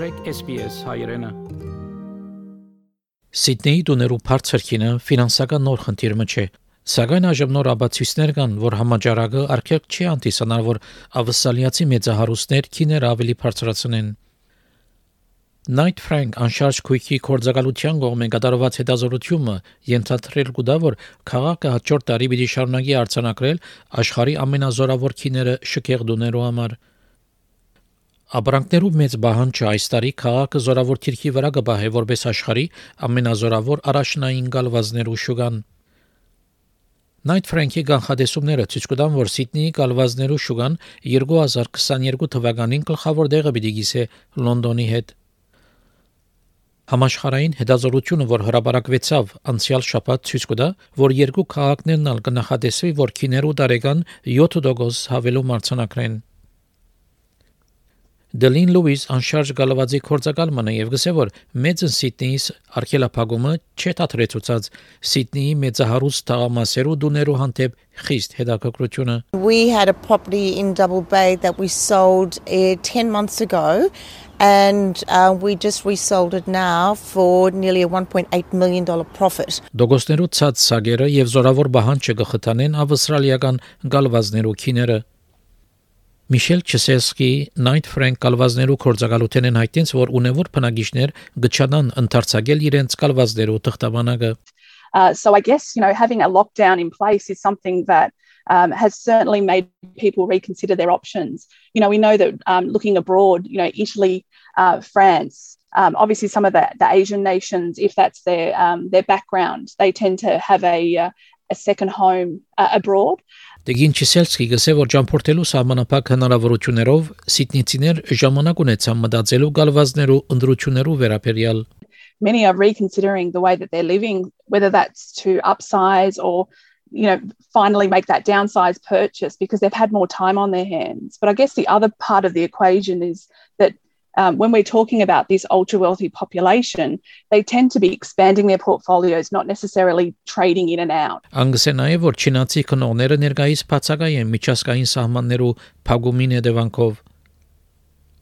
մտրեք SPS հայրենը։ Սիդնեի դուներու բարձր քինը ֆինանսական նոր խնդիրը չէ։ Սակայն այժմ նոր աբացույցներ կան, որ համաճարակը արկեղ չի անտեսանալ, որ ավսալիացի մեծահարուստներ քիներ ավելի բարձրացնեն։ Night Frank անշարժ քույքի կորցակալության կողմեն կատարված հետազոտությունը ենթադրել կուտա որ քաղաքը հաջորդ տարի պիտի շարունակի արձանագրել աշխարհի ամենազորավոր քիները շքեղ դուներու համար։ Աբրանքներու մեծ բահանջը այս տարի քաղաքը զորավոր թիրքի վրա կբահե որպես աշխարհի ամենազորավոր առաջնային գալվազներու շուգան։ Night Frank-ի կանխադեսումները ցույց կտան, որ Սիդնեի գալվազներու շուգան 2022 թվականին գլխավոր դեղը պիտի գիսե Լոնդոնի հետ։ Համաշխարհային հետազոտությունը, որ հրապարակվեցավ անցյալ շաբաթ ցույց կտա, որ երկու քաղաքներն ալ կնախադեսվի, որ քիներու տարեկան 7% հավելու մարտցանակրեն։ Դելին Լուիս անշարժ գալվածի կորցակալմանը եւ գսե որ մեծն Սիդնեիս արքելափագումը չէ թատրեցուցած Սիդնեի մեծահարուստ տաղամասերու դուներու հանդեպ խիստ հետաքրքրությունը We had a property in Double Bay that we sold uh, 10 months ago and uh, we just resold it now for nearly a 1.8 million dollar profit. Դոգոսներու ցած սագերը եւ զորավոր բահանջը գխտանեն ավստրալիական գալվազներու քիները Միշել Չսեսկի Night Frank կալվազներու կորցակալութեն են հայտնեց, որ ունևոր բնագիշներ գճանան ընդարձակել իրենց կալվազներու թղթաբանակը։ Uh, so I guess you know having a lockdown in place is something that um, has certainly made people reconsider their options. You know, we know that um, looking abroad, you know, Italy, uh, France, um, obviously some of the, the Asian nations, if that's their um, their background, they tend to have a uh, a second home uh, abroad. Դեգին Չիսելսկի գսե որ ճամփորդելու սահմանափակ հնարավորություններով սիդնիցիներ ժամանակ ունեցան մտածելու գալվազներու ընդրություններու վերաբերյալ Many are reconsidering the way that they're living whether that's to upsize or you know finally make that downsize purchase because they've had more time on their hands but i guess the other part of the equation is that um, when we're talking about this ultra wealthy population, they tend to be expanding their portfolios, not necessarily trading in and out. Անգսե նաև որ չինացի քնողները ներկայիս բացակայ են միջազգային սահմաններու փակումին հետևանքով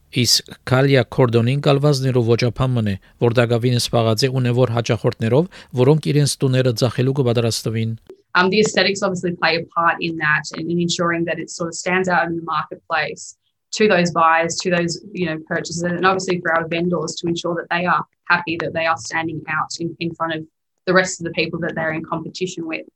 իսկ Կալիա Կորդոնին գալվազներով ոչափամն է, որ դակավին սպաղած է ունևոր հաճախորդներով, որոնք իրենց տուները ծախելու կպատրաստվին։ Um, the aesthetics obviously play a part in that and in ensuring that it sort of stands out in the marketplace. To those buyers, to those you know purchasers, and obviously for our vendors to ensure that they are happy that they are standing out in, in front of the rest of the people that they're in competition with.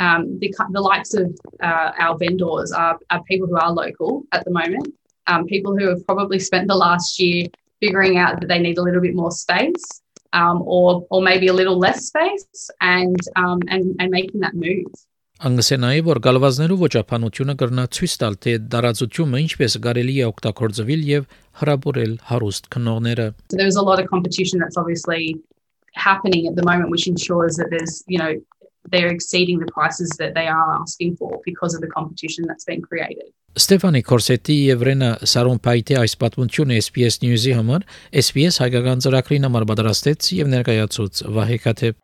Um, the, the likes of uh, our vendors are, are people who are local at the moment, um, people who have probably spent the last year figuring out that they need a little bit more space um, or, or maybe a little less space and, um, and, and making that move. Անգսե նաև որ գալվազներու ոչափանությունը կրնա ցույց տալ թե դարաձությունը ինչպես կարելի է օգտագործվել եւ հրաբուրել հարուստ քնողները there's a lot of competition that's obviously happening at the moment which ensures that there's you know they're exceeding the prices that they are asking for because of the competition that's been created. Ստեֆանի Կորսետի եւ Ռենա Սարոնփայտի այս պատմությունը SPS News-ի համար SPS հայկական ծրագրին համար պատրաստեց եւ ներկայացուց Վահե Քաթեփ